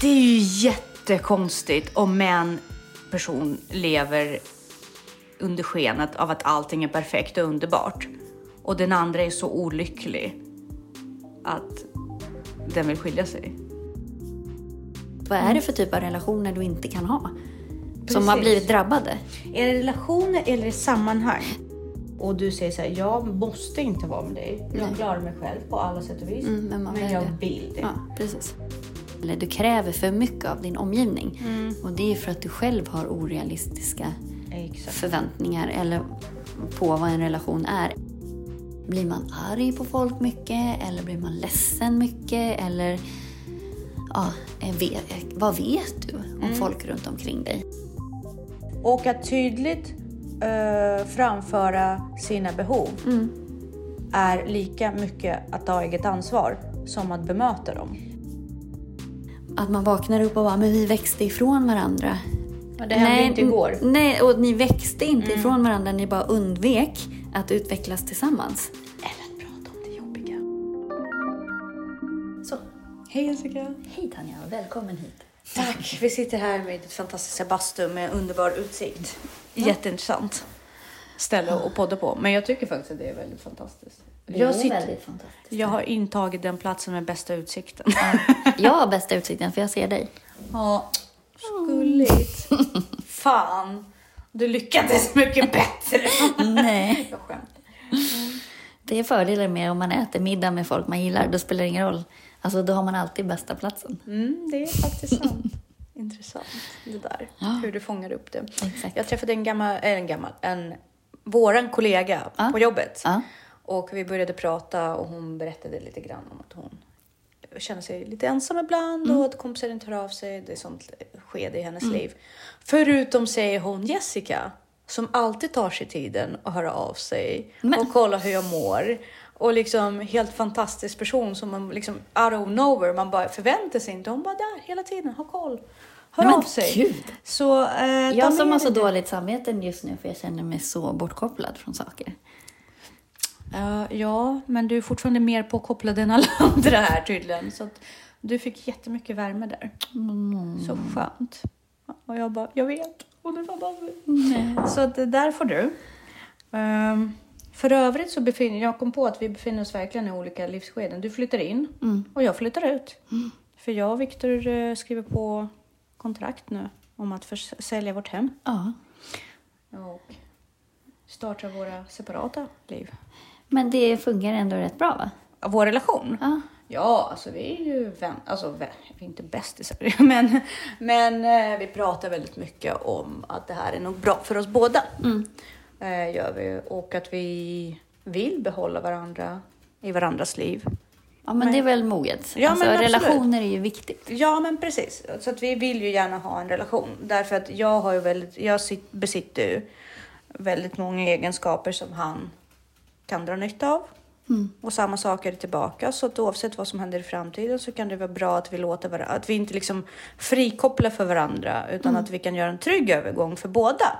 Det är ju jättekonstigt om en person lever under skenet av att allting är perfekt och underbart och den andra är så olycklig att den vill skilja sig. Vad är det för typ av relationer du inte kan ha? Som har Precis. blivit drabbade? Är det relationer eller sammanhang? Och du säger så här, jag måste inte vara med dig. Jag Nej. klarar mig själv på alla sätt och vis. Mm, men men jag vill det. Ja, precis. Eller du kräver för mycket av din omgivning. Och det är för att du själv har orealistiska Exakt. förväntningar eller på vad en relation är. Blir man arg på folk mycket eller blir man ledsen mycket eller ja, vet, vad vet du om folk runt omkring dig? Och att tydligt eh, framföra sina behov är lika mycket att ta eget ansvar som att bemöta dem. Att man vaknar upp och bara, men vi växte ifrån varandra. Men det hände inte igår. Nej, och ni växte inte ifrån varandra, ni bara undvek att utvecklas tillsammans. Eller prata om det jobbiga. Så, Hej Jessica. hej Tanja, välkommen hit. Tack. Vi sitter här med ett fantastiskt bastu med underbar utsikt. Jätteintressant ställe att podda på. Men jag tycker faktiskt att det är väldigt fantastiskt. Jag, sitter, väldigt fantastiskt. jag har intagit den platsen med bästa utsikten. Jag har bästa utsikten för jag ser dig. Ja, gulligt. Fan, du lyckades mycket bättre. Nej. Jag skämtar. Det är fördelar med om man äter middag med folk man gillar, då spelar det ingen roll. Alltså då har man alltid bästa platsen. Mm, det är faktiskt sant. Intressant det där, Ja. hur du fångar upp det. Exakt. Jag träffade en gammal, en gammal, en våran kollega Ja. på jobbet. Ja. Och vi började prata och hon berättade lite grann om att hon känner sig lite ensam ibland Mm. och att kompisar inte hör av sig. Det är sånt skede i hennes liv. Förutom, säger hon, Jessica, som alltid tar sig tiden att höra av sig Men- och kolla hur jag mår. Och liksom helt fantastisk person som man liksom out of nowhere, man bara förväntar sig inte. Hon bara där hela tiden, har koll. Hör Men av sig. gud. Så, eh, Jag som har så dåligt samvete just nu för jag känner mig så bortkopplad från saker. Ja, ja, men du är fortfarande mer påkopplad än alla andra här tydligen. Så du fick jättemycket värme där. Så skönt. Och jag bara, jag vet. Och det var bara Så att där får du. Ehm, för övrigt så befinner jag kom på att vi befinner oss verkligen i olika livsskeden. Du flyttar in och jag flyttar ut. För jag och Viktor eh, skriver på kontrakt nu om att sälja vårt hem Ja. och starta våra separata liv. Men det fungerar ändå rätt bra va? Vår relation? Ja. Ja, alltså vi är ju vän, alltså vi är inte bästisar, men, men eh, vi pratar väldigt mycket om att det här är nog bra för oss båda. Eh, gör vi. Och att vi vill behålla varandra i varandras liv. Ja men det är väl moget. Ja, alltså, men relationer är ju viktigt. Ja, men precis. Så att vi vill ju gärna ha en relation. Därför att jag har ju väldigt, jag sit- besitter ju väldigt många egenskaper som han kan dra nytta av. Och samma sak är det tillbaka. Så att oavsett vad som händer i framtiden så kan det vara bra att vi låter varandra, att vi inte liksom frikopplar för varandra utan att vi kan göra en trygg övergång för båda.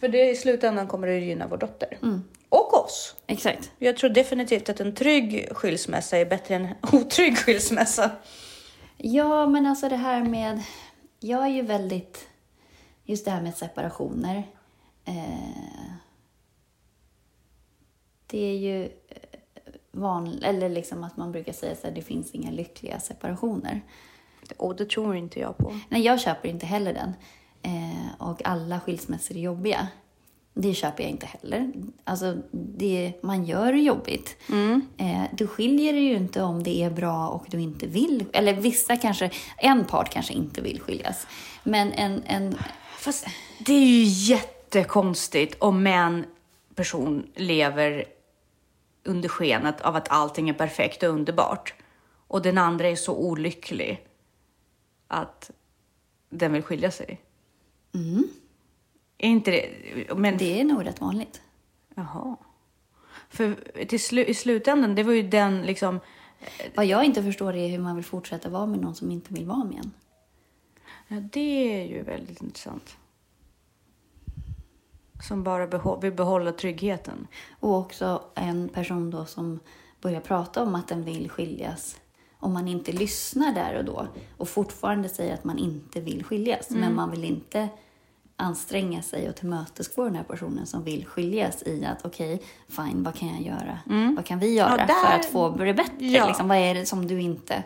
För det i slutändan kommer det gynna vår dotter. Och oss. Exakt. Jag tror definitivt att en trygg skilsmässa är bättre än en otrygg skilsmässa. Ja, men alltså det här med... Jag är ju väldigt... Just det här med separationer. Eh, det är ju vanligt, eller liksom att man brukar säga så här, det finns inga lyckliga separationer. Och det tror inte jag på. Nej, jag köper inte heller den. Eh, och alla skilsmässor är jobbiga. Det köper jag inte heller. Alltså, det man gör är jobbigt. Eh, du skiljer dig ju inte om det är bra och du inte vill. Eller vissa kanske, en part kanske inte vill skiljas. Men en, en Fast det är ju jättekonstigt om en person lever under skenet av att allting är perfekt och underbart och den andra är så olycklig att den vill skilja sig. Är inte det... Men det är nog rätt vanligt. Jaha. För till slu, i slutändan, det var ju den liksom... Vad jag inte förstår är hur man vill fortsätta vara med någon som inte vill vara med en. Ja, det är ju väldigt intressant. Som bara behå, vill behålla tryggheten. Och också en person då som börjar prata om att den vill skiljas om man inte lyssnar där och då och fortfarande säger att man inte vill skiljas, Mm. men man vill inte anstränga sig och tillmötesgå den här personen som vill skiljas i att okej, fine, vad kan jag göra? Vad kan vi göra Mm. Ja, där- för att få det bättre? Ja. Liksom, vad är det som du inte...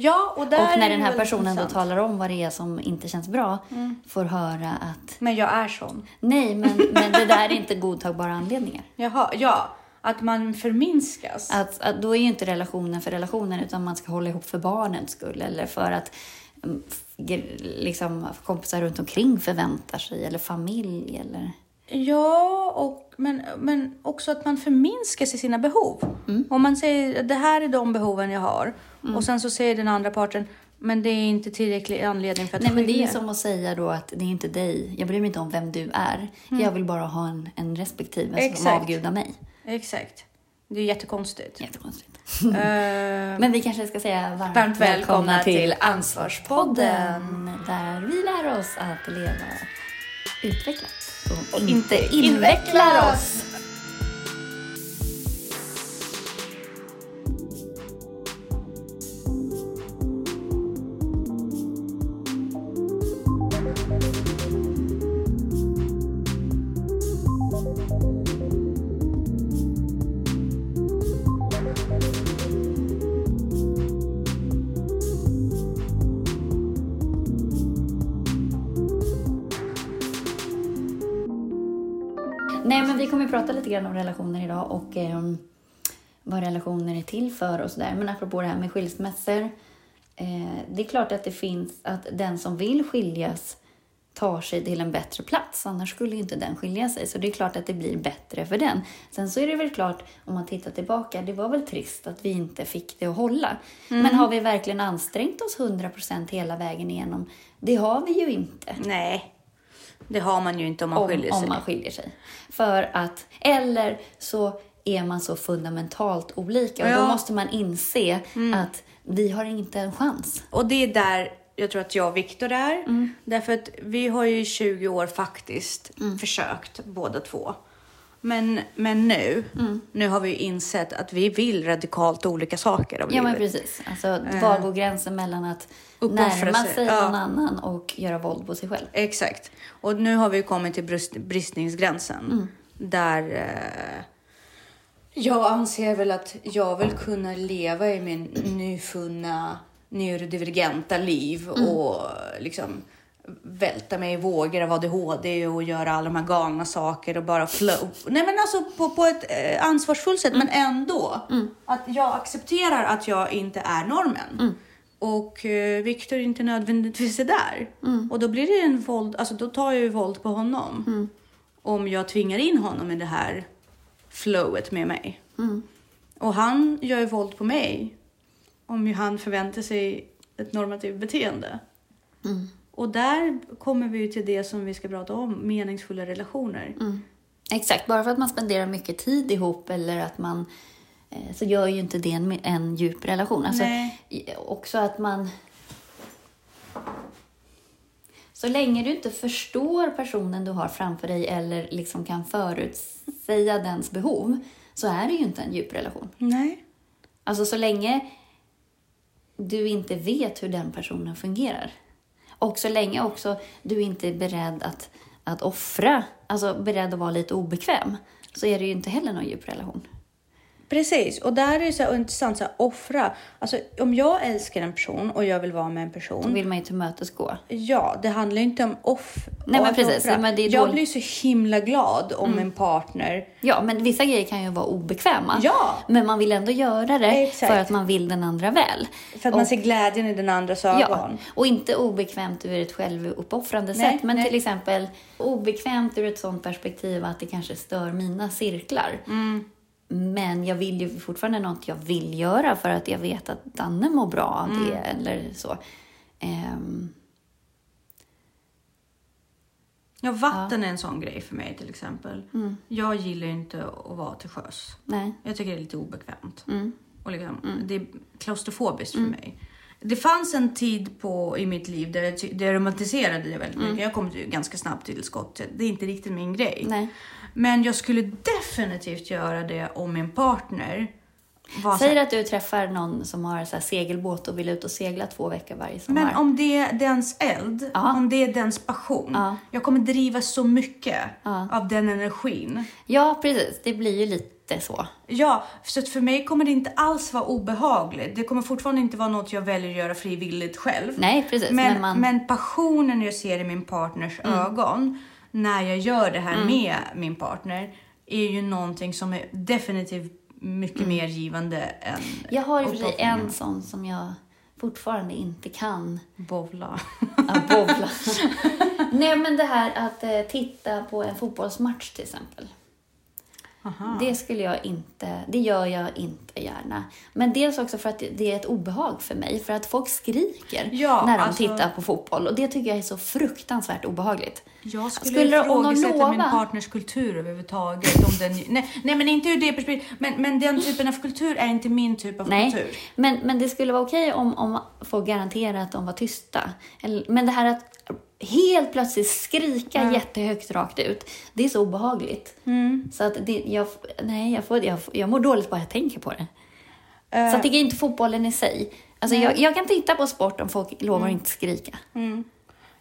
Ja, och där och är när den här personen då talar om vad det är som inte känns bra, får höra att Men jag är sån. nej, men, men det där är inte godtagbara anledningar. Jaha, ja. Att man förminskas. Att, att då är ju inte relationen för relationen utan man ska hålla ihop för barnens skull eller för att mm, liksom, kompisar runt omkring förväntar sig eller familj eller... Ja, och, men, men också att man förminskas i sina behov. Mm. Om man säger det här är de behoven jag har och sen så säger den andra parten men det är inte tillräcklig anledning för att Nej men det är som att säga då att det är inte dig, jag bryr mig inte om vem du är. Jag vill bara ha en, en respektive som Mm. Exakt. avgudar mig. Exakt. Det är jättekonstigt. Jättekonstigt. Eh, Men vi kanske ska säga varmt, Varmt välkomna till Ansvarspodden. Där vi lär oss att leva utvecklat och, inte invecklar oss. Lite grann om relationer idag och ehm, vad relationer är till för och sådär. Men apropå det här med skilsmässor. Eh, det är klart att det finns att den som vill skiljas tar sig till en bättre plats. Annars skulle ju inte den skilja sig. Så det är klart att det blir bättre för den. Sen så är det väl klart, om man tittar tillbaka, det var väl trist att vi inte fick det att hålla. Men har vi verkligen ansträngt oss 100% hela vägen igenom? Det har vi ju inte nej, det har man ju inte om man om, skiljer sig. om man skiljer sig. För att, eller så är man så fundamentalt olika och Ja. då måste man inse att vi har inte en chans. Och det är där jag tror att jag och Viktor är. Mm. Därför att vi har ju i 20 år faktiskt försökt båda två. Men, men nu, Mm. nu har vi ju insett att vi vill radikalt olika saker av Ja men livet. precis. Alltså, var går gränsen mellan att närma sig, sig ja. någon annan och göra våld på sig själv? Exakt. Och nu har vi kommit till brist, bristningsgränsen. Mm. Där eh, jag anser väl att jag vill kunna leva i min nyfunna neurodivergenta liv Mm. och liksom välta mig i vågor av ADHD och göra alla de här galna saker och bara flow. Nej men alltså på, på ett eh, ansvarsfullt sätt men ändå. Att jag accepterar att jag inte är normen. Och eh, Viktor inte nödvändigtvis är där. Och då blir det en våld, alltså då tar jag ju våld på honom. Om jag tvingar in honom i det här flowet med mig. Och han gör ju våld på mig. Om han förväntar sig ett normativt beteende. Och där kommer vi ju till det som vi ska prata om, meningsfulla relationer. Exakt, bara för att man spenderar mycket tid ihop eller att man eh, så gör ju inte det en, en djup relation. Alltså, Nej. också att man... Så länge du inte förstår personen du har framför dig eller liksom kan förutsäga dens behov så är det ju inte en djup relation. Nej. Alltså så länge du inte vet hur den personen fungerar. Och så länge också du inte är beredd att, att offra, alltså beredd att vara lite obekväm, så är det ju inte heller någon djup relation. Precis, och där är det så här intressant, så här, offra. Alltså om jag älskar en person och jag vill vara med en Då person. vill man ju tillmötesgå. Ja, det handlar ju inte om off. Nej, men precis, offra. men det är jag dåligt. blir så himla glad om en partner Ja, men vissa grejer kan ju vara obekväma. Ja. Men man vill ändå göra det Exakt. för att man vill den andra väl. För att man ser glädjen i den andras ögon. Ja, och inte obekvämt ur ett självuppoffrande Nej, sätt. Men nej. till exempel obekvämt ur ett sånt perspektiv att det kanske stör mina cirklar. Mm. Men jag vill ju fortfarande något jag vill göra för att jag vet att Danne mår bra av det Mm. eller så. Ehm, Ja, vatten är en sån grej för mig till exempel. Mm. Jag gillar inte att vara till sjöss. nej. Jag tycker det är lite obekvämt. Mm. Och liksom, Det är klaustrofobiskt för mig. Det fanns en tid på, i mitt liv där jag, ty- där jag romantiserade det väldigt mycket. Jag kom ju ganska snabbt till skott. Det är inte riktigt min grej. Nej. Men jag skulle definitivt göra det om min partner Vad Säg att du träffar någon som har så segelbåt och vill ut och segla två veckor varje sommar. Men om det är dens eld, Ja. om det är dens passion. Ja. Jag kommer driva så mycket Ja. av den energin. Ja, precis. Det blir ju lite så. Ja, så för mig kommer det inte alls vara obehagligt. Det kommer fortfarande inte vara något jag väljer att göra frivilligt själv. Nej, precis. Men, Men, men, man... Mm. passionen jag ser i min partners ögon när jag gör det här med min partner är ju någonting som är definitivt mycket mer givande än Mm. Jag har i och för sig en sån som jag fortfarande inte kan Bovla. ja, bowla. Nej, men det här att eh, titta på en fotbollsmatch till exempel. Aha. Det skulle jag inte, det gör jag inte gärna. Men dels också för att det- är ett obehag för mig, för att folk skriker Ja, när de alltså- tittar på fotboll och det tycker jag är så fruktansvärt obehagligt. Jag skulle, Skulle ifrågasätta min partners kultur överhuvudtaget. Om den, nej, nej, men inte ur det perspektivet. Men, men den typen av kultur är inte min typ av Nej, kultur. men, men det skulle vara okej om, om folk garanterar att de var tysta. Eller, men det här att helt plötsligt skrika jättehögt rakt ut, det är så obehagligt. Mm. Så att det, jag, nej, jag, får, jag, jag mår dåligt bara jag tänker på det. Eh, Så att det är inte fotbollen i sig. Alltså jag, jag kan titta på sport om folk lovar Mm. att inte skrika.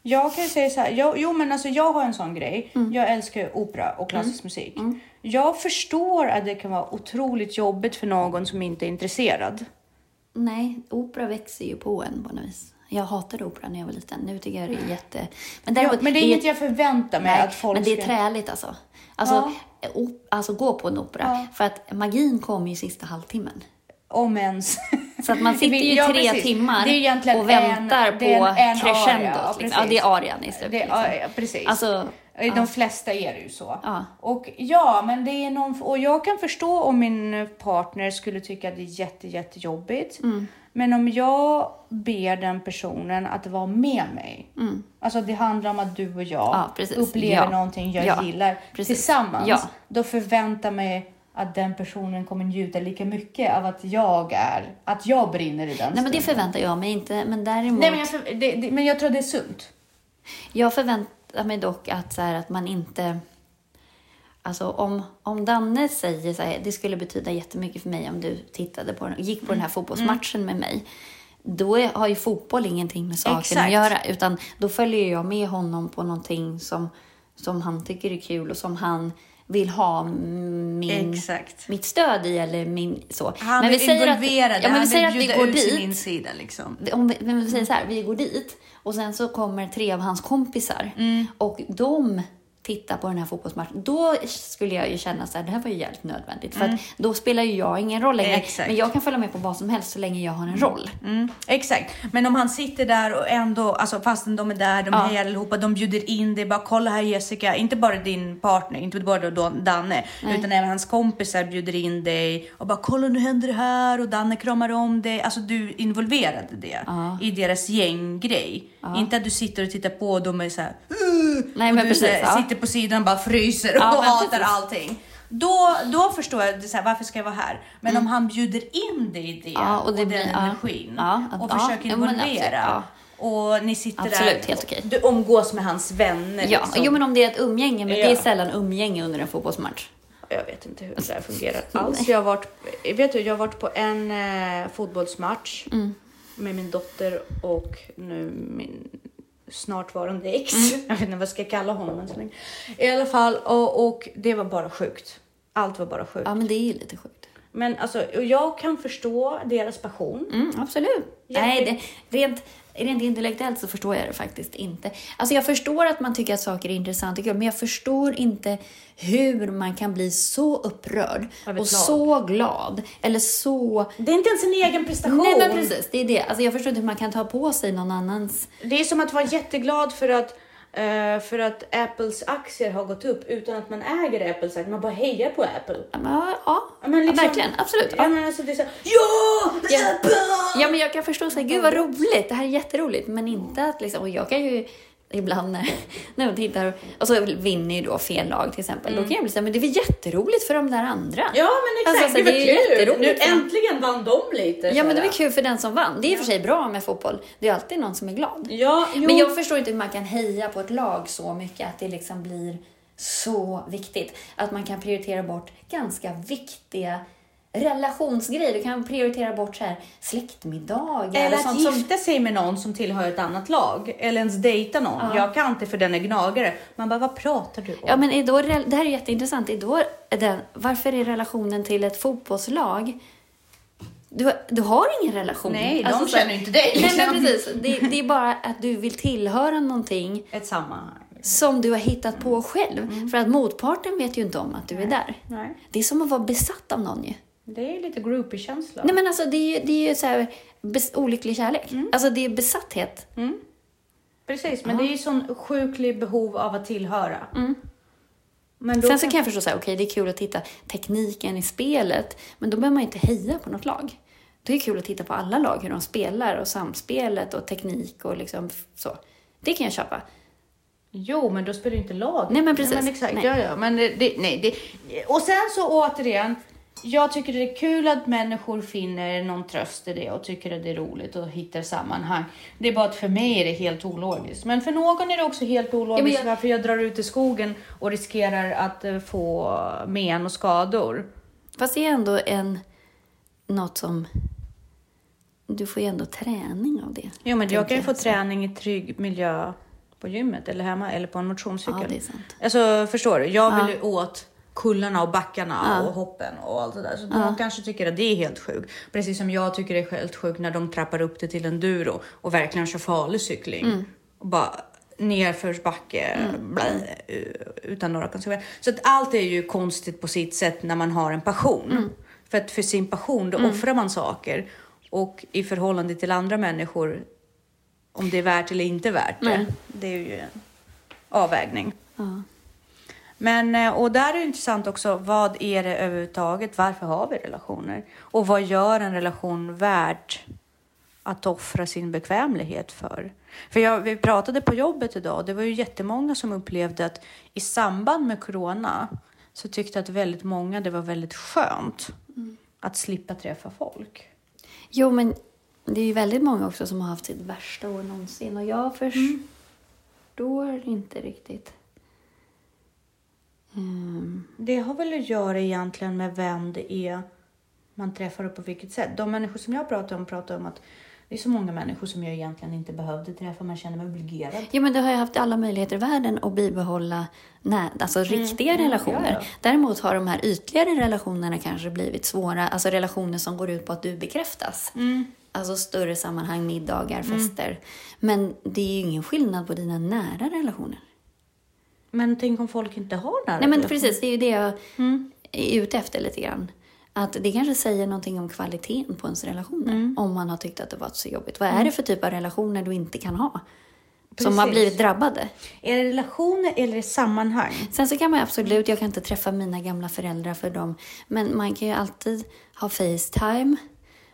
Jag kan ju säga så här, jag, jo men alltså jag har en sån grej. Mm. Jag älskar opera och klassisk musik. Jag förstår att det kan vara otroligt jobbigt för någon som inte är intresserad. Nej, opera växer ju på en på något vis. Jag hatade opera när jag var liten. Nu tycker jag det är jätte... Men, Ja, däremot, men det är inget jag förväntar mig Nej, att folk men det är träligt alltså. Alltså, op, alltså gå på en opera. Ja. För att magin kommer ju sista halvtimmen. Om ens. Så att man sitter ju Ja, tre precis. timmar och väntar en- på en- en crescendot. aria, ja, liksom. ja, det är arian i slutet. Liksom. ja, ja, precis. Alltså, de flesta är det ju så. Ja. Och ja, men det är någon, och jag kan förstå om min partner skulle tycka att det är jätte, jättejobbigt. Mm. Men om jag ber den personen att vara med mig. Alltså det handlar om att du och jag Mm. Ja, precis. upplever Ja. någonting jag Ja, gillar precis. tillsammans. Ja. Då förväntar mig att den personen kommer njuta lika mycket av att jag är, att jag brinner i den nej, men det stunden. förväntar jag mig inte. Men däremot, Nej, men jag, för, det, det, men jag tror det är sunt. jag förväntar mig dock att, så här, att man inte... Alltså om, om Danne säger så här, det skulle betyda jättemycket för mig om du tittade på, gick på Mm. den här fotbollsmatchen med mig. Då är, har ju fotboll ingenting med saken Exakt. att göra. Utan då följer jag med honom på någonting som, som han tycker är kul och som han vill ha min, Exakt. mitt stöd i eller min så. Han men vi säger att, ja, men vi säger att vi går dit. insida liksom. Om vi, men vi säger så här, vi går dit och sen så kommer tre av hans kompisar Mm. och de tittar på den här fotbollsmatchen. Då skulle jag ju känna så här, det här var ju jävligt nödvändigt. För att då spelar ju jag ingen roll längre. Mm. Exakt. Men jag kan följa med på vad som helst så länge jag har en roll. Mm, exakt, men om han sitter där och ändå, alltså fastän de är där, de Ja. hejar allihopa, de bjuder in dig, bara kolla här Jessica, inte bara din partner, inte bara då Danne, utan även hans kompisar bjuder in dig och bara kolla nu händer det här och Danne kramar om dig. Alltså du involverade det Ja. i deras gänggrej. Inte att du sitter och tittar på och de är så här, Nej, men precis, här, ja. sitter på sidan och bara fryser och Ja, hatar allting. Då, då förstår jag det, så här, varför ska jag vara här? Men om han bjuder in dig i det, Mm. Ja, och och, det den blir- ja. energin Ja, att- och ja, försöker ja, involvera. Och ni sitter Absolut, där helt du umgås med hans vänner. Ja, liksom. jo men om det är ett umgänge, men det är Ja. sällan umgänge under en fotbollsmatch. Jag vet inte hur det där fungerar alls. Jag har varit, vet du, jag har varit på en eh, fotbollsmatch Mm. med min dotter och nu min snart varande ex. Mm. Jag vet inte vad jag ska kalla honom så länge. I alla fall, och, och det var bara sjukt. Allt var bara sjukt. Ja, men det är ju lite sjukt. Men alltså, och jag kan förstå deras passion. Mm, absolut. Jätte- Nej, det, rent, rent intellektuellt så förstår jag det faktiskt inte. Alltså jag förstår att man tycker att saker är intressant och kul, men jag förstår inte hur man kan bli så upprörd och lag. så glad eller så... Det är inte ens en egen prestation. Nej, men precis. Det är det. Alltså jag förstår inte hur man kan ta på sig någon annans... Det är som att vara jätteglad för att, eh, för att Apples aktier har gått upp utan att man äger Apples aktier. Man bara hejar på Apple. Ja, ja, ja, Ja, men liksom- verkligen. Absolut. Ja, Ja. men alltså det är så ja! Ja. Apple! ja, men jag kan förstå så här, gud vad roligt, det här är jätteroligt, men inte att liksom, och jag kan ju ibland när, när man tittar och så vinner ju då fel lag till exempel, då kan jag bli så här, men det är väl jätteroligt för de där andra. Ja men exakt, Alltså, det var det är ju kul. Nu äntligen vann de lite. Ja, men det var kul för den som vann. Det är i och för sig bra med fotboll. Det är alltid någon som är glad. Ja, jo. Men jag förstår inte hur man kan heja på ett lag så mycket att det liksom blir så viktigt. Att man kan prioritera bort ganska viktiga relationsgrej. Du kan prioritera bort så här släktmiddagar. Eller att sånt som- gifta sig med någon som tillhör ett annat lag. Eller ens dejta någon. Jag kan inte för den är gnagare. Man bara, vad pratar du om? Ja, men är då, det här är jätteintressant. Är då den, varför är relationen till ett fotbollslag... Du, du har ingen relation. Nej, de Alltså, så känner inte dig, Nej, men liksom. precis. Det, det är bara att du vill tillhöra någonting Ett sammanhang. som du har hittat på själv. Mm. För att motparten vet ju inte om att du är där. Nej. Det är som att vara besatt av någon ju. Det är lite groupie-känsla. Nej, men alltså det är ju, det är ju så här, olycklig kärlek. Mm. Alltså det är besatthet. Precis, men det är ju sån sjuklig behov av att tillhöra. Då Mm. Sen så kan jag förstå så här, okej det är kul att titta tekniken i spelet, men då behöver man ju inte heja på något lag. Det är kul att titta på alla lag, hur de spelar och samspelet och teknik och liksom så. Det kan jag köpa. Jo, men då spelar ju inte lag. Nej, men precis. men exakt, Nej. ja, ja. Men det, det, nej, det, och sen så återigen, jag tycker det är kul att människor finner någon tröst i det och tycker att det är roligt och hittar sammanhang. Det är bara att för mig är det helt ologiskt. Men för någon är det också helt ologiskt jag- varför jag drar ut i skogen och riskerar att eh, få men och skador. Fast det är ändå en, något som, du får ju ändå träning av det. Jo, men jag kan ju få träning i trygg miljö på gymmet eller hemma eller på en motionscykel. Ja, det är sant. Alltså, förstår du? Jag Ja. vill ju åt kullarna och backarna Ja. och hoppen och allt det där. Så de kanske tycker att det är helt sjukt. Precis som jag tycker det är helt sjukt när de trappar upp det till enduro och verkligen kör farlig cykling. Mm. Och bara nerförsbacke blä, utan några konsekvenser. Så att allt är ju konstigt på sitt sätt när man har en passion. Mm. För att för sin passion då offrar man saker. Och i förhållande till andra människor, om det är värt eller inte värt det. Nej. Det är ju en avvägning. Ja. Men, eh, och där är det intressant också, vad är det överhuvudtaget? Varför har vi relationer? Och vad gör en relation värd att offra sin bekvämlighet för? För jag, vi pratade på jobbet idag och det var ju jättemånga som upplevde att i samband med corona så tyckte att väldigt många det var väldigt skönt att slippa träffa folk. Jo, men det är ju väldigt många också som har haft sitt värsta år någonsin och jag förstår inte riktigt. Mm. Det har väl att göra egentligen med vem det är man träffar och på vilket sätt. De människor som jag pratar om pratar om att det är så många människor som jag egentligen inte behövde träffa. Man känner mig obligerad. Ja, men du har ju haft alla möjligheter i världen att bibehålla nä- alltså riktiga relationer. Mm. ja, ja. Däremot har de här ytligare relationerna kanske blivit svåra. Alltså relationer som går ut på att du bekräftas. Mm. Alltså större sammanhang, middagar, fester. Men det är ju ingen skillnad på dina nära relationer. Men tänk om folk inte har nära Nej, men precis. Det är ju det jag Mm. är ute efter lite grann. Att det kanske säger någonting om kvaliteten på ens relationer. Mm. Om man har tyckt att det varit så jobbigt. Vad är det för typ av relationer du inte kan ha? Som har Precis. blivit drabbade. Är det relationer eller det sammanhang? Sen så kan man absolut, jag kan inte träffa mina gamla föräldrar för dem. Men man kan ju alltid ha Facetime.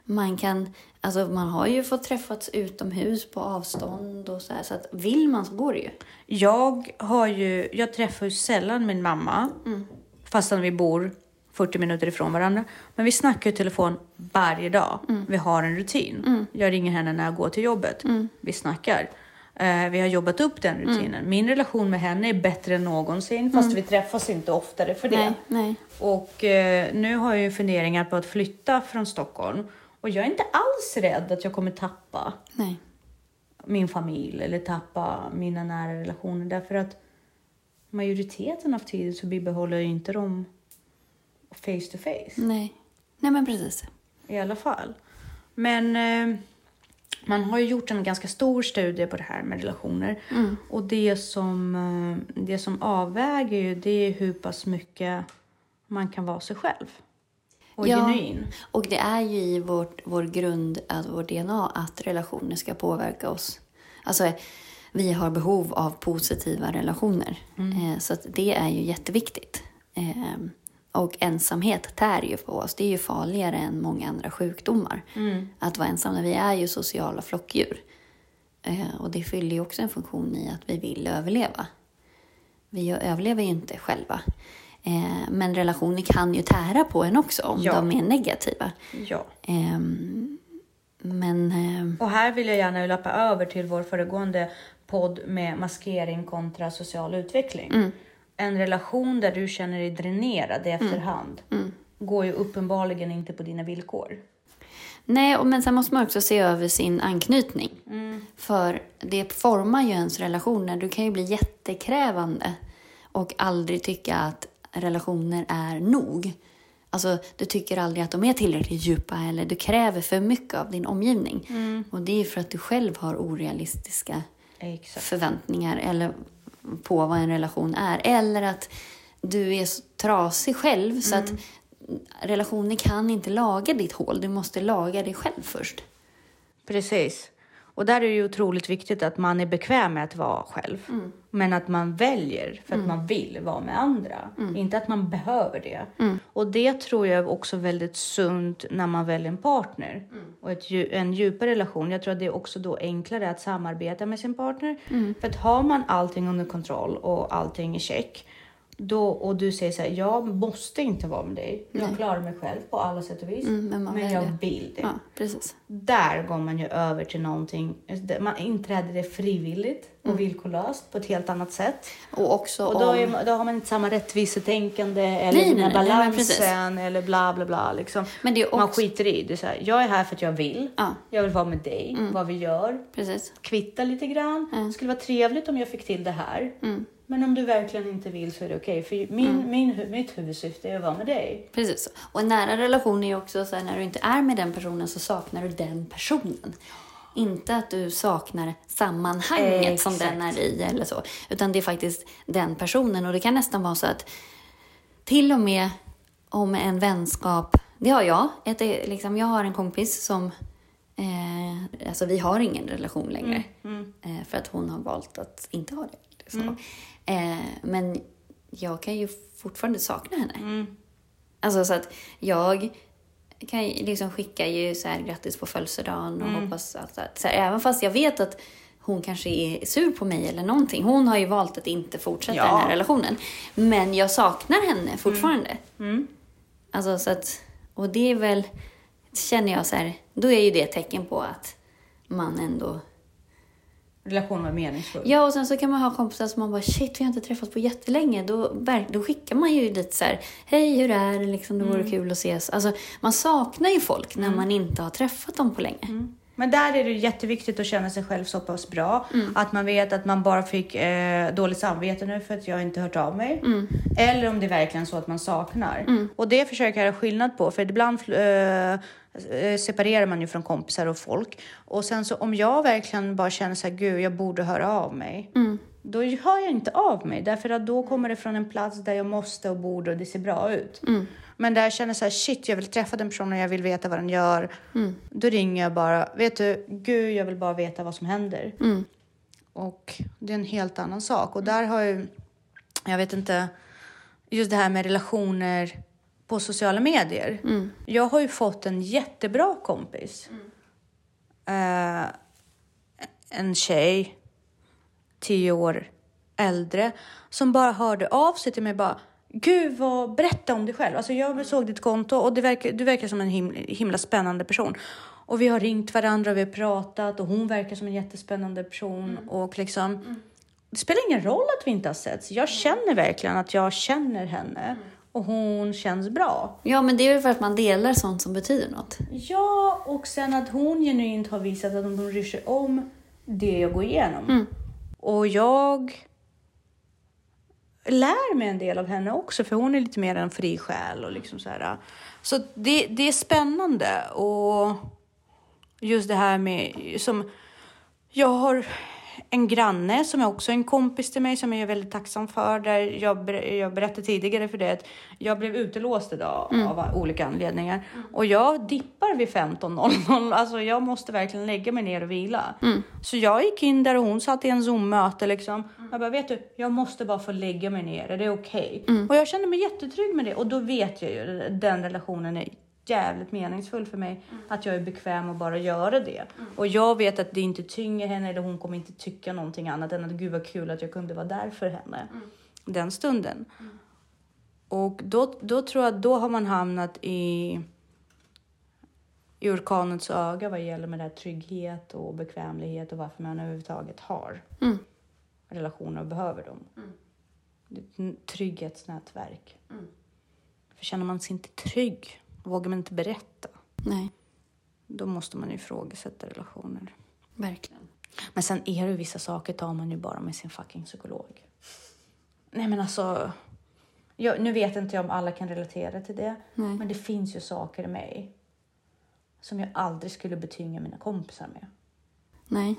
Man kan, alltså man har ju fått träffats utomhus på avstånd och så här. Så att vill man så går det ju. Jag, har ju, jag träffar ju sällan min mamma, fastän vi bor 40 minuter ifrån varandra. Men vi snackar i telefon varje dag. Vi har en rutin. Jag ringer henne när jag går till jobbet. Vi snackar. Eh, vi har jobbat upp den rutinen. Min relation med henne är bättre än någonsin, fast vi träffas inte oftare för det. Nej, nej. Och eh, nu har jag ju funderingar på att flytta från Stockholm. Och jag är inte alls rädd att jag kommer tappa nej. min familj eller tappa mina nära relationer. Därför att majoriteten av tiden så bibehåller jag inte dem face to face. Nej. Nej men precis. I alla fall. Men eh, man har ju gjort en ganska stor studie på det här med relationer. Och det som, eh, det som avväger ju det är hur pass mycket man kan vara sig själv. Och Ja. genuin. Och det är ju i vårt, vår grund, att vårt DNA, att relationer ska påverka oss. Alltså, vi har behov av positiva relationer. Eh, så det är ju jätteviktigt. Eh, och ensamhet tär ju på oss. Det är ju farligare än många andra sjukdomar. Att vara ensam. Vi är ju sociala flockdjur. Eh, och det fyller ju också en funktion i att vi vill överleva. Vi överlever ju inte själva. Eh, men relationer kan ju tära på en också om Ja. de är negativa. Ja. Ehm, men ehm, Och här vill jag gärna lappa över till vår föregående podd med maskering kontra social utveckling. En relation där du känner dig dränerad i efterhand. går ju uppenbarligen inte på dina villkor. Nej, men sen måste man också se över sin anknytning. För det formar ju ens relationer. Du kan ju bli jättekrävande och aldrig tycka att relationer är nog. Alltså, du tycker aldrig att de är tillräckligt djupa eller du kräver för mycket av din omgivning. Och det är för att du själv har orealistiska Exakt. förväntningar eller på vad en relation är. Eller att du är så trasig själv så att relationer kan inte laga ditt hål. Du måste laga dig själv först. Precis. Och där är det ju otroligt viktigt att man är bekväm med att vara själv. Men att man väljer för att man vill vara med andra. Inte att man behöver det. Och det tror jag är också väldigt sunt när man väljer en partner. Och ett, en djupare relation. Jag tror att det är också då enklare att samarbeta med sin partner. För att har man allting under kontroll och allting i check. Då, och du säger så här, jag måste inte vara med dig. Jag klarar mig själv på alla sätt och vis. Mm, men men jag vill det Ja, precis. där går man ju över till någonting, man inträder det frivilligt och villkorlöst på ett helt annat sätt. Och också Och då, om... är, då har man inte samma rättvisetänkande eller Nej, nej, nej, nej, balansen eller bla bla bla. Liksom. Men det är Man också... skiter i det. Så här, jag är här för att jag vill. Ja, Jag vill vara med dig, vad vi gör, precis. kvitta lite grann. Det skulle vara trevligt om jag fick till det här. Mm. Men om du verkligen inte vill så är det okej. För min, min, hu- mitt huvudsyfte är att vara med dig. Precis. Och en nära relation är ju också så här, när du inte är med den personen så saknar du den personen. Inte att du saknar sammanhanget som Exakt. den är i eller så. Utan det är faktiskt den personen. Och det kan nästan vara så att till och med om en vänskap, det har jag. Ett, är liksom, jag har en kompis som, eh, alltså vi har ingen relation längre. Eh, för att hon har valt att inte ha det. Så. Eh, men jag kan ju fortfarande sakna henne. Alltså så att jag kan liksom skicka ju så här grattis på födelsedagen och hoppas att, att så här, även fast jag vet att hon kanske är sur på mig eller någonting. Hon har ju valt att inte fortsätta Ja. den här relationen. Men jag saknar henne fortfarande. Mm. Alltså så att, och det är väl, känner jag så här, då är ju det ett tecken på att man ändå Relationen var meningsfull. Ja, och sen så kan man ha kompisar som man bara shit, vi har inte träffats på jättelänge. Då, då skickar man ju lite så här, hej hur är det liksom, det vore kul att ses. Alltså, man saknar ju folk när man inte har träffat dem på länge. Men där är det jätteviktigt att känna sig själv så pass bra att man vet att man bara fick eh, dåligt samvete nu för att jag inte hört av mig. Eller om det är verkligen så att man saknar. Och det försöker jag göra skillnad på för ibland eh, eh, separerar man ju från kompisar och folk. Och sen så om jag verkligen bara känner så här, gud jag borde höra av mig. Då hör jag inte av mig därför att då kommer det från en plats där jag måste och borde och det ser bra ut. Men där jag känner så här, shit jag vill träffa den personen, jag vill veta vad den gör. Då ringer jag bara, vet du, gud jag vill bara veta vad som händer. Och det är en helt annan sak. Och där har ju, jag vet inte, just det här med relationer på sociala medier. Jag har ju fått en jättebra kompis. Eh, en tjej, tio år äldre, som bara hörde av sig till mig bara Gud, vad, berätta om dig själv. Alltså jag såg ditt konto och verkar, du verkar som en himla, himla spännande person. Och vi har ringt varandra och vi har pratat och hon verkar som en jättespännande person. Och liksom, Det spelar ingen roll att vi inte har setts. Jag känner verkligen att jag känner henne och hon känns bra. Ja, men det är ju för att man delar sånt som betyder något. Ja, och sen att hon genuint har visat att hon bryr sig om det jag går igenom. Och jag lär mig en del av henne också, för hon är lite mer en fri själ och liksom så här. Så det, det är spännande och just det här med som jag har en granne som är också en kompis till mig som jag är väldigt tacksam för. Där jag, ber- jag berättade tidigare för det att jag blev utelåst idag av olika anledningar. Och jag dippar vid 15.00. Alltså jag måste verkligen lägga mig ner och vila. Så jag gick in där och hon satt i en Zoom-möte liksom. Jag bara, vet du, jag måste bara få lägga mig ner. Är det okej? Och jag kände mig jättetrygg med det. Och då vet jag ju, den relationen är jävligt meningsfull för mig. Att jag är bekväm att bara göra det. Och jag vet att det inte tynger henne eller hon kommer inte tycka någonting annat än att gud vad kul att jag kunde vara där för henne. Den stunden. Och då, då tror jag att då har man hamnat i, i orkanens öga vad gäller med det här trygghet och bekvämlighet och varför man överhuvudtaget har Mm. relationer och behöver dem. Ett trygghetsnätverk. För känner man sig inte trygg, vågar man inte berätta, Nej, då måste man ju ifrågasätta relationer. verkligen. Men sen är det vissa saker tar man ju bara med sin fucking psykolog. Nej men alltså, jag, nu vet inte jag om alla kan relatera till det, Nej. men det finns ju saker i mig som jag aldrig skulle betynga mina kompisar med. Nej.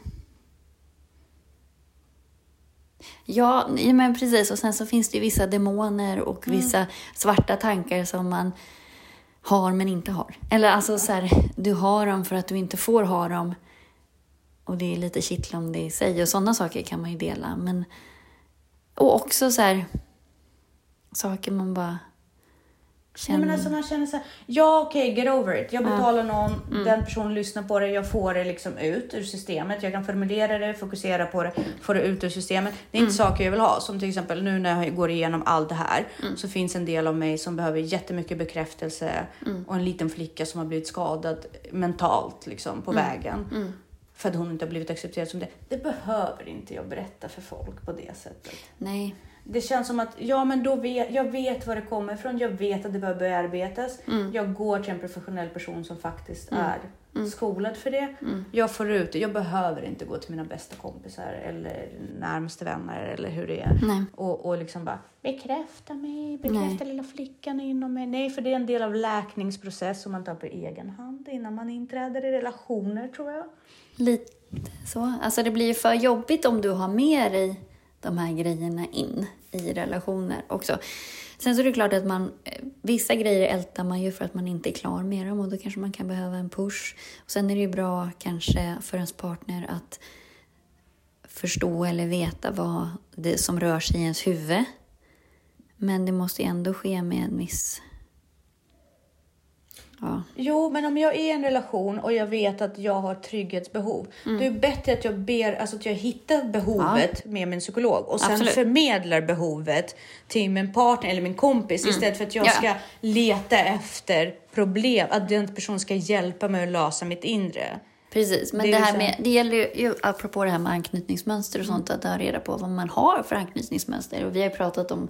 Ja, men precis. Och sen så finns det ju vissa demoner och vissa svarta tankar som man har men inte har. Eller alltså så här, du har dem för att du inte får ha dem. Och det är lite kittlande i sig. Och sådana saker kan man ju dela. Men, och också så här, saker man bara Nej, känner. men alltså man känner så här, ja okej, get over it. Jag Ja. betalar någon, Mm. den personen lyssnar på det, jag får det liksom ut ur systemet. Jag kan formulera det, fokusera på det, få det ut ur systemet. Det är Mm. inte saker jag vill ha. Som till exempel nu när jag går igenom allt det här Mm. så finns en del av mig som behöver jättemycket bekräftelse Mm. och en liten flicka som har blivit skadad mentalt liksom på Mm. vägen. För att hon inte har blivit accepterad som det. Det behöver inte jag berätta för folk på det sättet. Nej. Det känns som att ja, men då vet, jag vet var det kommer ifrån. Jag vet att det behöver bearbetas. Mm. Jag går till en professionell person som faktiskt är skolad för det. Jag får ut det. Jag behöver inte gå till mina bästa kompisar eller närmaste vänner eller hur det är. Nej. Och, och liksom bara bekräfta mig, bekräfta Nej. lilla flickan inom mig. Nej, för det är en del av läkningsprocess som man tar på egen hand innan man inträder i relationer tror jag. Lite så. Alltså det blir ju för jobbigt om du har med dig de här grejerna in i relationer också. Sen så är det klart att man, eh, vissa grejer ältar man ju för att man inte är klar med dem och då kanske man kan behöva en push. Och sen är det ju bra kanske för ens partner att förstå eller veta vad det är som rör sig i ens huvud. Men det måste ju ändå ske med en viss... Ja. Jo, men om jag är i en relation och jag vet att jag har trygghetsbehov, Mm. då är det bättre att jag ber, alltså att jag hittar behovet med min psykolog och sen Absolut. förmedlar behovet till min partner eller min kompis istället för att jag Ja. ska leta efter problem, att den personen ska hjälpa mig att lösa mitt inre. Precis, men Det det, här så- med, det gäller ju- apropå det här med anknytningsmönster och Mm. sånt, att ta reda på vad man har för anknytningsmönster. Och vi har ju pratat om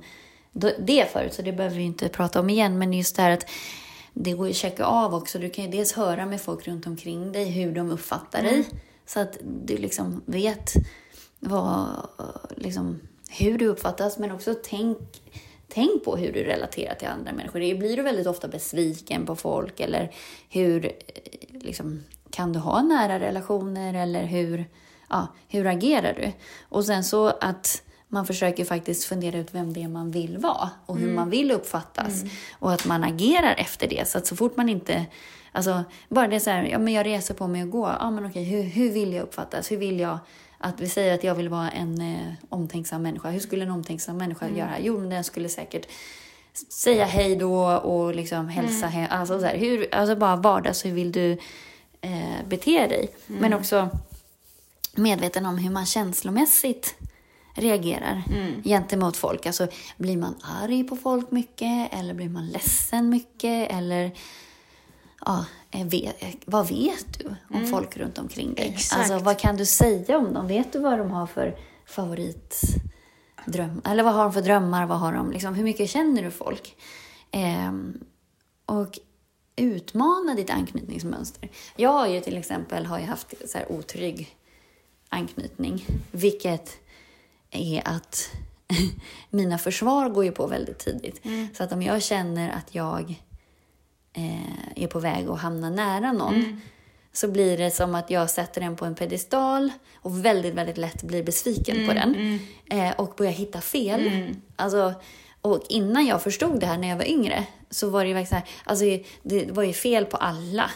det förut, så det behöver vi inte prata om igen. Men just det här att det går ju att checka av också. Du kan ju dels höra med folk runt omkring dig hur de uppfattar Mm. dig. Så att du liksom vet vad, liksom, hur du uppfattas, men också tänk, tänk på hur du relaterar till andra människor. Det blir du väldigt ofta besviken på folk eller hur liksom, kan du ha nära relationer eller hur, ja, hur agerar du? Och sen så att man försöker faktiskt fundera ut vem det är man vill vara och hur man vill uppfattas. Och att man agerar efter det. Så att så fort man inte... Alltså, bara det så här, ja men jag reser på mig att gå. Ja men okej, hur, hur vill jag uppfattas? Hur vill jag att vi säger att jag vill vara en eh, omtänksam människa. Hur skulle en omtänksam människa göra? Jo, men den skulle säkert säga hej då och liksom hälsa hem. Alltså, så här, hur, alltså bara vardags, hur vill du eh, bete dig? Men också medveten om hur man känslomässigt reagerar gentemot folk. Alltså, blir man arg på folk mycket eller blir man ledsen mycket? Eller ja, eh, vet, eh, vad vet du om folk runt omkring dig? Exakt. Alltså, vad kan du säga om dem? Vet du vad de har för favoritdröm? Eller vad har de för drömmar? Vad har de, liksom, hur mycket känner du folk? Ehm, och utmana ditt anknytningsmönster. Jag har ju till exempel har ju haft så här otrygg anknytning, vilket är att mina försvar går ju på väldigt tidigt. Så att om jag känner att jag eh, är på väg att hamna nära någon så blir det som att jag sätter den på en pedestal och väldigt, väldigt lätt blir besviken på den eh, och börjar hitta fel. Alltså, och innan jag förstod det här när jag var yngre så var det ju verkligen så här, alltså, det var ju fel på alla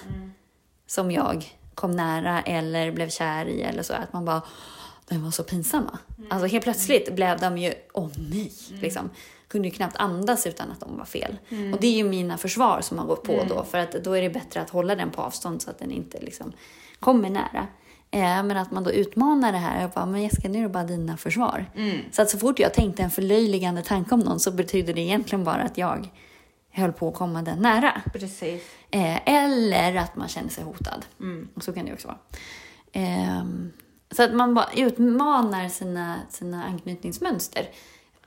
som jag kom nära eller blev kär i eller så. Att man bara, de var så pinsamma. Alltså helt plötsligt blev de ju, åh nej, liksom. Kunde ju knappt andas utan att de var fel. Och det är ju mina försvar som har gått på då. För att då är det bättre att hålla den på avstånd så att den inte liksom kommer nära. Eh, men att man då utmanar det här. Jag bara, men Jessica, nu är det bara dina försvar. Så att så fort jag tänkte en förlöjligande tanke om någon så betyder det egentligen bara att jag höll på att komma den nära. Precis. Eh, eller att man känner sig hotad. Och så kan det ju också vara. Ehm, så att man bara utmanar sina, sina anknytningsmönster.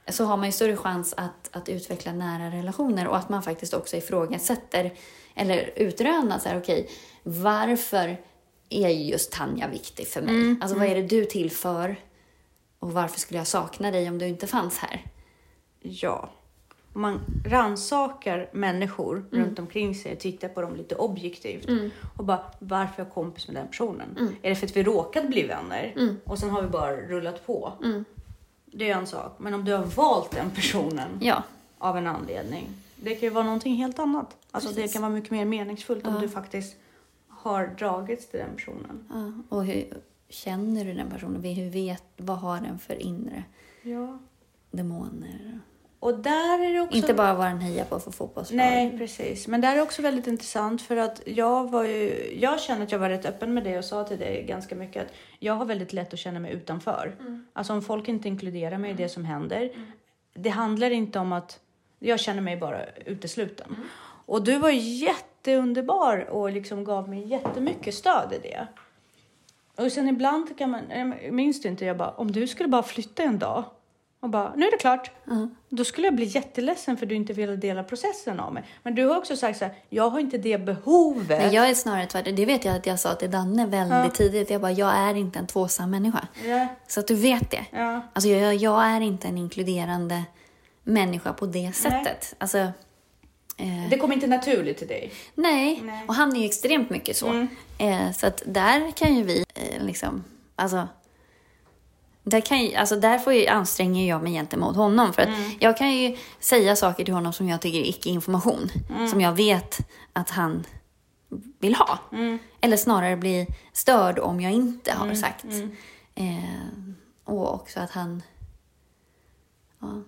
så har man ju större chans att, att utveckla nära relationer och att man faktiskt också ifrågasätter eller utrönar så här, okej, varför är just Tanja viktig för mig? Alltså vad är det du tillför och varför skulle jag sakna dig om du inte fanns här? Ja. Man ransakar människor runt omkring sig, tittar på dem lite objektivt och bara varför är jag kompis med den personen? Är det för att vi råkat bli vänner och sen har vi bara rullat på? Det är en sak. Men om du har valt den personen Ja, av en anledning, det kan ju vara någonting helt annat. Alltså det Precis. kan vara mycket mer meningsfullt om du faktiskt har dragits till den personen. ja. och hur känner du den personen? Hur vet, vad har den för inre Ja. demoner? Och där är det också... Inte bara vad den hejar på för fotbollslag. Nej, precis. Men där är också väldigt intressant för att jag var ju, jag känner att jag var rätt öppen med det och sa till dig ganska mycket att jag har väldigt lätt att känna mig utanför. Alltså om folk inte inkluderar mig i det som händer. Det handlar inte om att jag känner mig bara utesluten. Och du var jätteunderbar och liksom gav mig jättemycket stöd i det. Och sen ibland kan man, minns du inte, jag bara, om du skulle bara flytta en dag och bara, nu är det klart. Då skulle jag bli jätteledsen för du inte ville dela processen av mig. Men du har också sagt så här, jag har inte det behovet. Men jag är snarare tvärtom. Det vet jag att jag sa till Danne väldigt tidigt. Jag bara, jag är inte en tvåsam människa. Ja, Så att du vet det. ja. Alltså jag, jag är inte en inkluderande människa på det sättet. Alltså, eh, Det kom inte naturligt till dig. nej. Nej. Mm. och han är ju extremt mycket så. Eh, så att där kan ju vi eh, liksom, alltså där, kan ju, alltså där får ju, anstränger jag mig gentemot honom. För att Mm. jag kan ju säga saker till honom som jag tycker är icke-information. Mm. Som jag vet att han vill ha. Mm. Eller snarare bli störd om jag inte har sagt. Eh, och också att han... Ja.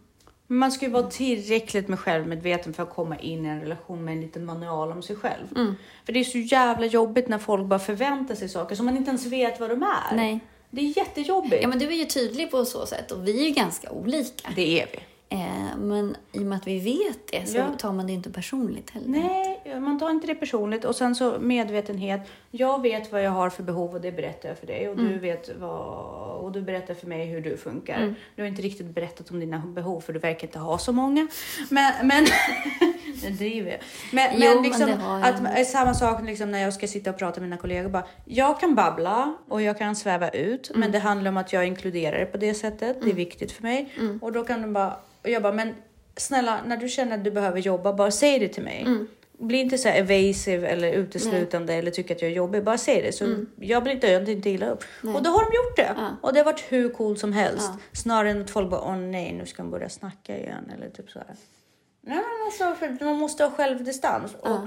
Man ska ju vara tillräckligt med självmedveten för att komma in i en relation med en liten manual om sig själv. Mm. För det är så jävla jobbigt när folk bara förväntar sig saker som man inte ens vet vad de är. Nej. Det är jättejobbigt. ja, men du är ju tydlig på så sätt och vi är ju ganska olika. Det är vi. Eh, men i och med att vi vet det så Ja. tar man det inte personligt heller. Nej, man tar inte det personligt. Och sen så medvetenhet. Jag vet vad jag har för behov och det berättar jag för dig. Och du vet vad, och du berättar för mig hur du funkar. Du har inte riktigt berättat om dina behov för du verkar inte ha så många. Men, men jag driver. Men, Jo, men men liksom jag. att är samma sak liksom när jag ska sitta och prata med mina kollegor. Bara, jag kan babbla och jag kan sväva ut. Men det handlar om att jag inkluderar det på det sättet. Det är viktigt för mig. Och då kan de bara, och jag bara, men snälla när du känner att du behöver jobba, bara säg det till mig. Bli inte så evasive eller uteslutande eller tycka att jag är jobbig. Bara säg det så jag blir inte, jag blir inte illa upp. Och då har de gjort det. Ja. Och det har varit hur coolt som helst. Ja. Snarare än att folk bara, åh nej nu ska de börja snacka igen eller typ så här. Nej men alltså, man måste ha självdistans. Och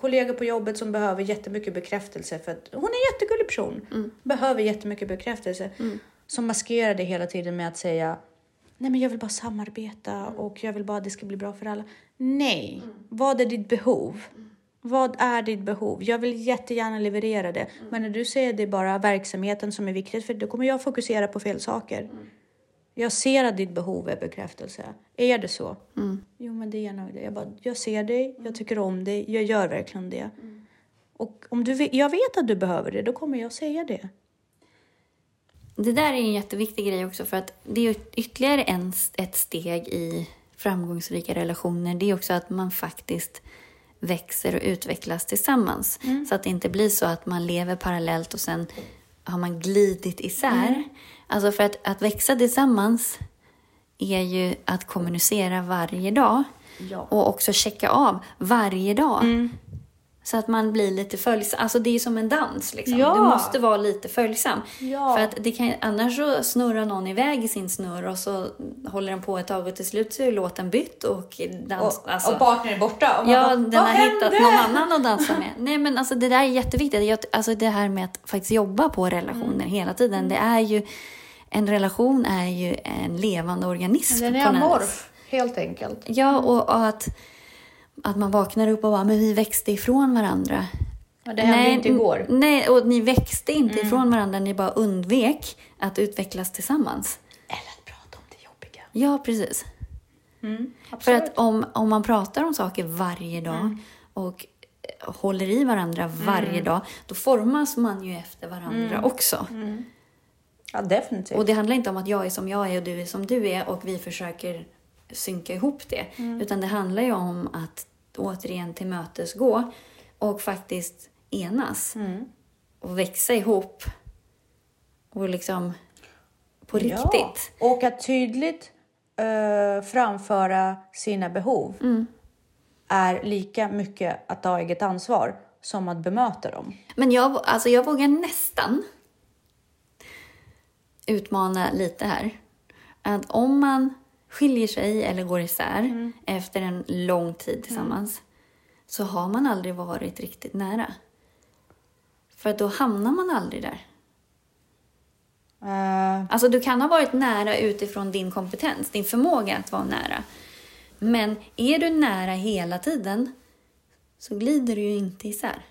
kollegor på jobbet som behöver jättemycket bekräftelse för att hon är en jättegullig person. Behöver jättemycket bekräftelse. Som maskerar det hela tiden med att säga Nej men jag vill bara samarbeta och jag vill bara att det ska bli bra för alla. Nej, vad är ditt behov? Vad är ditt behov? Jag vill jättegärna leverera det. Men när du säger det är bara verksamheten som är viktigt, för då kommer jag fokusera på fel saker. Jag ser att ditt behov är bekräftelse. Är det så? Jo, men det är nog det. Jag, bara, jag ser dig, jag tycker om dig, jag gör verkligen det. Och om du, jag vet att du behöver det, då kommer jag säga det. Det där är en jätteviktig grej också för att det är ytterligare en, ett steg i framgångsrika relationer. Det är också att man faktiskt växer och utvecklas tillsammans. Så att det inte blir så att man lever parallellt och sen har man glidit isär. Alltså för att, att växa tillsammans är ju att kommunicera varje dag. Ja. Och också checka av varje dag. Så att man blir lite följsam. Alltså det är som en dans. Liksom. Ja. Du måste vara lite följsam. Ja. För att det kan, annars så snurrar någon iväg i sin snurr och så håller den på ett tag och till slut så är låten bytt och dans... Och, alltså, och partnern är borta. Och Ja, bara, den "Vad har hittat hände?" någon annan att dansa med. Nej, men alltså det där är jätteviktigt. Jag, alltså det här med att faktiskt jobba på relationer Mm. hela tiden. Det är ju... En relation är ju en levande organism. Den är amorf, helt enkelt. Ja, och, och att, att man vaknar upp och bara, men vi växte ifrån varandra. Ja, det hände inte igår. Mm. Nej, och ni växte inte ifrån varandra, ni bara undvek att utvecklas tillsammans. Eller att prata om det jobbiga. Ja, precis. Mm, För att om, om man pratar om saker varje dag Mm. och eh, håller i varandra varje dag, då formas man ju efter varandra Mm. också. Ja, definitivt. Och det handlar inte om att jag är som jag är och du är som du är och vi försöker synka ihop det. Utan det handlar ju om att återigen tillmötesgå och faktiskt enas. Och växa ihop. Och liksom på riktigt. Ja. Och att tydligt eh, framföra sina behov Mm. är lika mycket att ta eget ansvar som att bemöta dem. Men jag, alltså jag vågar nästan utmana lite här. Att om man skiljer sig eller går isär efter en lång tid tillsammans så har man aldrig varit riktigt nära. För då hamnar man aldrig där. Eh, Alltså du kan ha varit nära utifrån din kompetens, din förmåga att vara nära. Men är du nära hela tiden så glider du ju inte isär.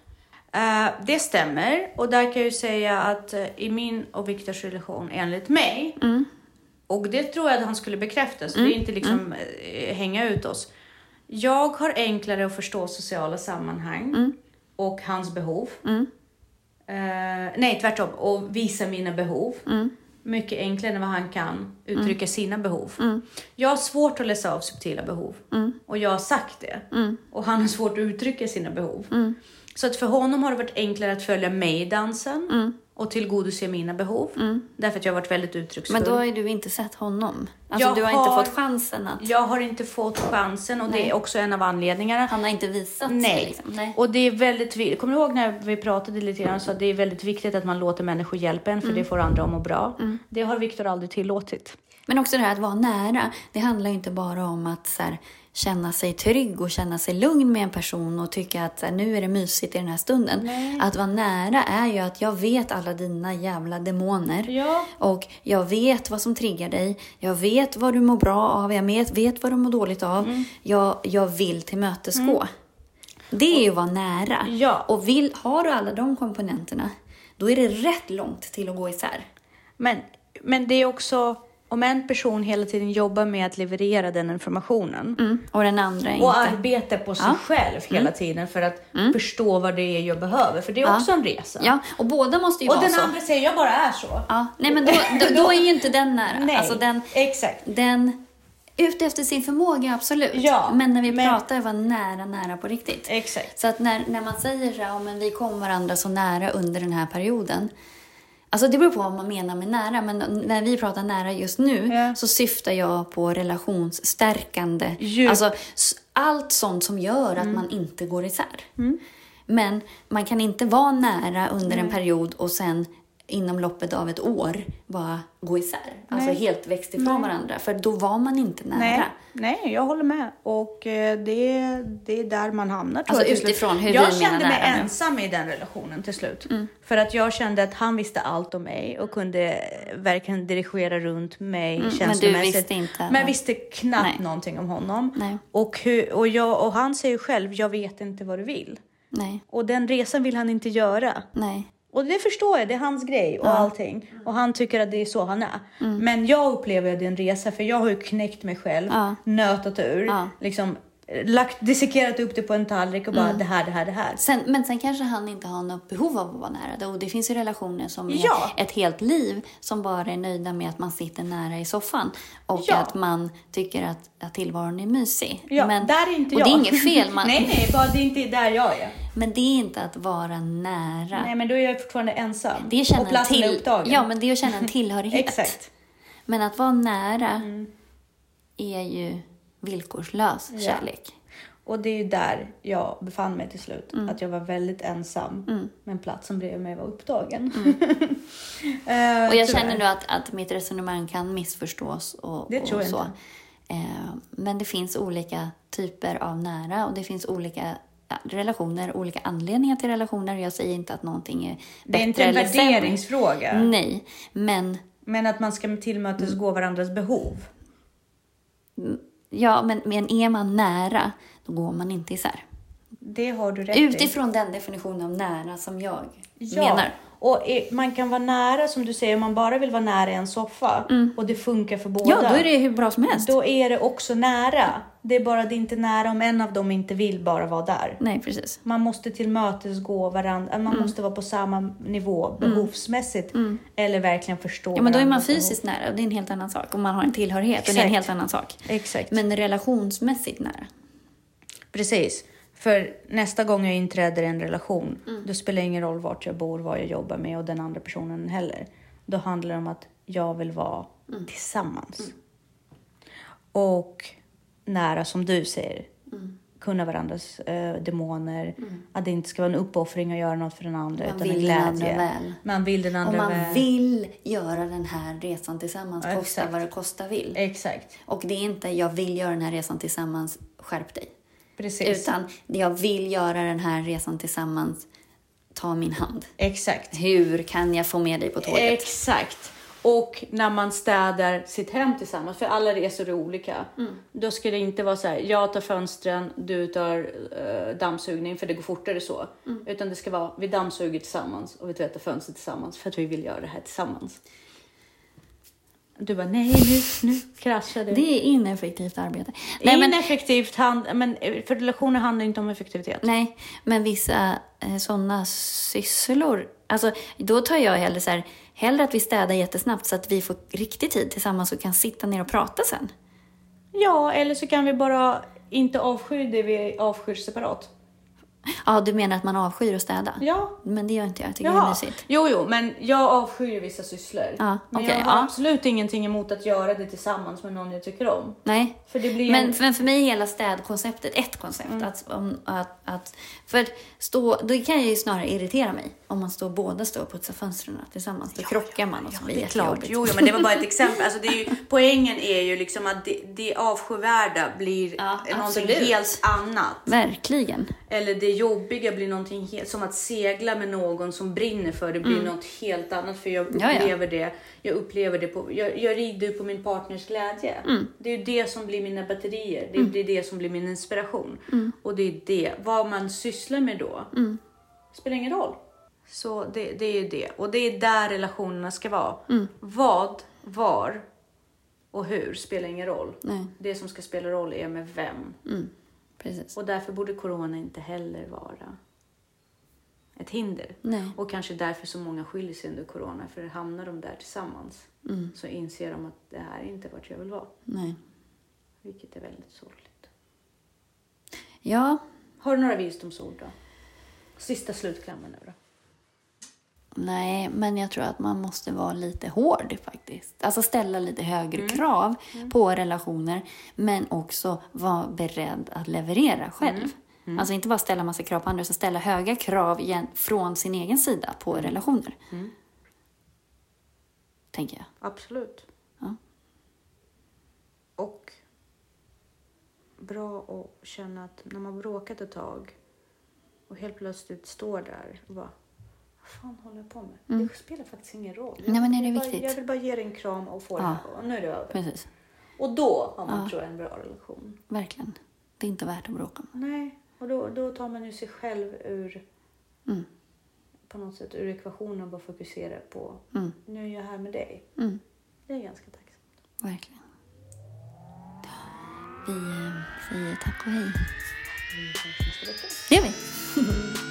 Eh, det stämmer. Och där kan jag ju säga att eh, i min och Viktors relation, enligt mig, och det tror jag att han skulle bekräfta, så det är inte liksom eh, hänga ut oss. Jag har enklare att förstå sociala sammanhang och hans behov. Eh, nej, tvärtom. Och visa mina behov. Mycket enklare än vad han kan uttrycka sina behov. Jag har svårt att läsa av subtila behov. Och jag har sagt det. Och han har svårt att uttrycka sina behov. Så att för honom har det varit enklare att följa mig i dansen och tillgodose mina behov. Därför att jag har varit väldigt uttrycksfull. Men då har ju du inte sett honom. Alltså Jag du har, har- inte fått chansen att... Jag har inte fått chansen och det Nej. är också en av anledningarna. Han har inte visat sig Nej. liksom. Nej. Och det är väldigt. Kommer du ihåg när vi pratade lite grann så att det är väldigt viktigt att man låter människor hjälpa en för Mm. det får andra att må bra. Det har Viktor aldrig tillåtit. Men också det här att vara nära. Det handlar ju inte bara om att så här, känna sig trygg och känna sig lugn med en person och tycka att nu är det mysigt i den här stunden. Nej. Att vara nära är ju att jag vet alla dina jävla demoner. Ja. Och jag vet vad som triggar dig. Jag vet vad du mår bra av. Jag vet, vet vad du mår dåligt av. Mm. Jag, jag vill tillmötesgå. Det är ju att vara nära. Ja. Och vill, har du alla de komponenterna, då är det rätt långt till att gå isär. Men, men det är också om en person hela tiden jobbar med att leverera den informationen Mm. Och den andra inte. och arbetar på sig Ja. själv hela tiden för att förstå vad det är jag behöver. För det är Ja. också en resa. Ja, och båda måste ju Och vara den så. andra säger jag bara är så. Ja, nej men då, då, då är ju inte den nära. Nej, Alltså den, exakt. den ute efter sin förmåga, absolut. Ja, men när vi men- pratar vara nära, nära på riktigt. Exakt. Så att när, när man säger så här, ja, men vi kom varandra så nära under den här perioden. Alltså det beror på vad man menar med nära, men när vi pratar nära just nu Ja. så syftar jag på relationsstärkande. Djup. Alltså allt sånt som gör Mm. att man inte går isär. Men man kan inte vara nära under en period och sen inom loppet av ett år bara gå isär. Alltså Nej. helt växt ifrån varandra. För då var man inte nära. Nej, nej, jag håller med. Och eh, det, det är där man hamnar. Alltså jag, utifrån hur jag kände mig nära ensam i den relationen till slut. För att jag kände att han visste allt om mig och kunde verkligen dirigera runt mig men du känslomässigt. visste inte, Men nej. jag visste knappt Nej. någonting om honom. Nej. Och, hur, och, jag, och han säger själv, jag vet inte vad du vill. Nej, Och den resan vill han inte göra. nej. Och det förstår jag, det är hans grej och allting. Och han tycker att det är så han är. Men jag upplever att det är en resa för jag har ju knäckt mig själv, Ja. nötat ur, Ja. liksom lagt, dissekerat upp det på en tallrik och bara det här, det här, det här. Sen, men sen kanske han inte har något behov av att vara nära. det. Och det finns ju relationer som är Ja. ett helt liv som bara är nöjda med att man sitter nära i soffan. Och Ja. att man tycker att, att tillvaron är mysig. Ja, men, där är inte och jag. det är inget fel. Man, nej, nej, bara det är inte där jag är. Men det är inte att vara nära. Nej, men då är jag fortfarande ensam. det är känna och en platsen är till, upptagen. ja, men det är att känna en tillhörighet. Exakt. Men att vara nära Mm. är ju villkorslös Ja. kärlek. Och det är ju där jag befann mig till slut. Mm. Att jag var väldigt ensam. Men platsen bredvid mig var upptagen. Mm. Och jag känner nu att, att mitt resonemang kan missförstås och, Det tror och jag så. Eh, men det finns olika typer av nära och det finns olika relationer, olika anledningar till relationer. Jag säger inte att någonting är bättre Det är inte en eller sämre. värderingsfråga. Nej, men, Men att man ska tillmötesgå varandras behov. Ja, men, men är man nära, då går man inte isär. Det har du rätt i. Utifrån den definitionen av nära som jag Ja, menar. Och man kan vara nära som du säger, om man bara vill vara nära en soffa och det funkar för båda. Mm. Ja, då är det hur bra som helst. Då är det också nära. Det är bara det är inte nära om en av dem inte vill bara vara där. Nej, precis. Man måste tillmötesgå varandra, man Mm. måste vara på samma nivå behovsmässigt. Eller verkligen förstå Ja, men då är man fysiskt nära och det är en helt annan sak. Och man har en tillhörighet och det är en helt annan sak. behov. Exakt. Men relationsmässigt nära. Precis. För nästa gång jag inträder i en relation, Mm. då spelar det ingen roll vart jag bor, vad jag jobbar med och den andra personen heller. Då handlar det om att jag vill vara Mm. tillsammans. Och nära, som du säger. Mm. Kunna varandras eh, demoner. Att det inte ska vara en uppoffring att göra något för den andra, Man utan en vill den andra glädje. väl. Man vill den Och andra man väl. vill göra den här resan tillsammans, Ja, kosta exakt. vad det kosta vill. Exakt. Och det är inte jag vill göra den här resan tillsammans, skärp dig. Precis. Utan jag vill göra den här resan tillsammans, ta min hand. Exakt. Hur kan jag få med dig på tåget? Exakt. Och när man städar sitt hem tillsammans, för alla resor är olika. Mm. Då ska det inte vara så här, jag tar fönstren, du tar uh, dammsugning, för det går fortare så. Mm. Utan det ska vara, vi dammsuger tillsammans och vi tvättar fönstret tillsammans för att vi vill göra det här tillsammans. Du bara, nej nu, nu kraschar det. Det är ineffektivt arbete. Nej, men, Ineffektivt, hand, men eh, för relationer handlar inte om effektivitet. nej, men vissa eh, sådana sysslor, alltså då tar jag hellre så här, hellre att vi städar jättesnabbt så att vi får riktig tid tillsammans och kan sitta ner och prata sen. Ja, eller så kan vi bara inte avsky det vi avskyr separat. Ja, du menar att man avskyr att städa? Ja, Men det gör inte jag, jag tycker det är Jaha. mysigt. Jo, jo, men jag avskyr vissa sysslor. Ja, men okej, jag har ja. absolut ingenting emot att göra det tillsammans med någon jag tycker om. Nej, För det blir Men, en... men för mig är hela städkonceptet ett koncept. Mm. Att, om, att, att, för att stå, då kan jag ju snarare irritera mig om man står, båda står och putsar fönstren tillsammans. Då krockar man och så blir det jättejobbigt. Jo, jo, men det var bara ett exempel. Alltså, det är ju, poängen är ju liksom att det, det avskyvärda blir Ja, någonting absolut. helt annat. Verkligen. Eller det jobbiga blir någonting helt, som att segla med någon som brinner för det blir något helt annat. För jag Mm. Ja, ja. upplever det, jag upplever det på, jag, jag rider ju på min partners glädje. Mm. Det är ju det som blir mina batterier. Det blir det som blir min inspiration. Mm. Och det är det, vad man sysslar med då, spelar ingen roll. Så det, det är det. Och det är där relationerna ska vara. Mm. Vad, var och hur spelar ingen roll. Nej. Det som ska spela roll är med vem. Precis. Och därför borde corona inte heller vara ett hinder. Nej. Och kanske därför så många skiljer sig under corona. För hamnar de där tillsammans Mm. så inser de att det här är inte vart jag vill vara. Nej. Vilket är väldigt sorgligt. Ja, Har du några visdomsord då? Sista slutklämmen nu då. Nej, men jag tror att man måste vara lite hård faktiskt. Alltså ställa lite högre krav på relationer, men också vara beredd att leverera själv. Alltså inte bara ställa massa krav på andra, utan ställa höga krav igen från sin egen sida på relationer. Tänker jag. Absolut. Ja. Och bra att känna att när man bråkat ett tag och helt plötsligt står där och bara fan håller jag på med? Det spelar faktiskt ingen roll. Jag Mm. Nej, men är det bara, viktigt? Jag vill bara ge dig en kram och få Ja. det och nu är det över. Precis. Och då har man tror jag en bra relation. Verkligen. Det är inte värt att bråka om. Nej, och då, då tar man ju sig själv ur Mm. på något sätt ur ekvationen och bara fokuserar på Mm. nu är jag här med dig. Mm. Det är ganska tacksamt. Verkligen. Vi eh, säger tack och hej. Vi ses nästa vecka. Det gör vi.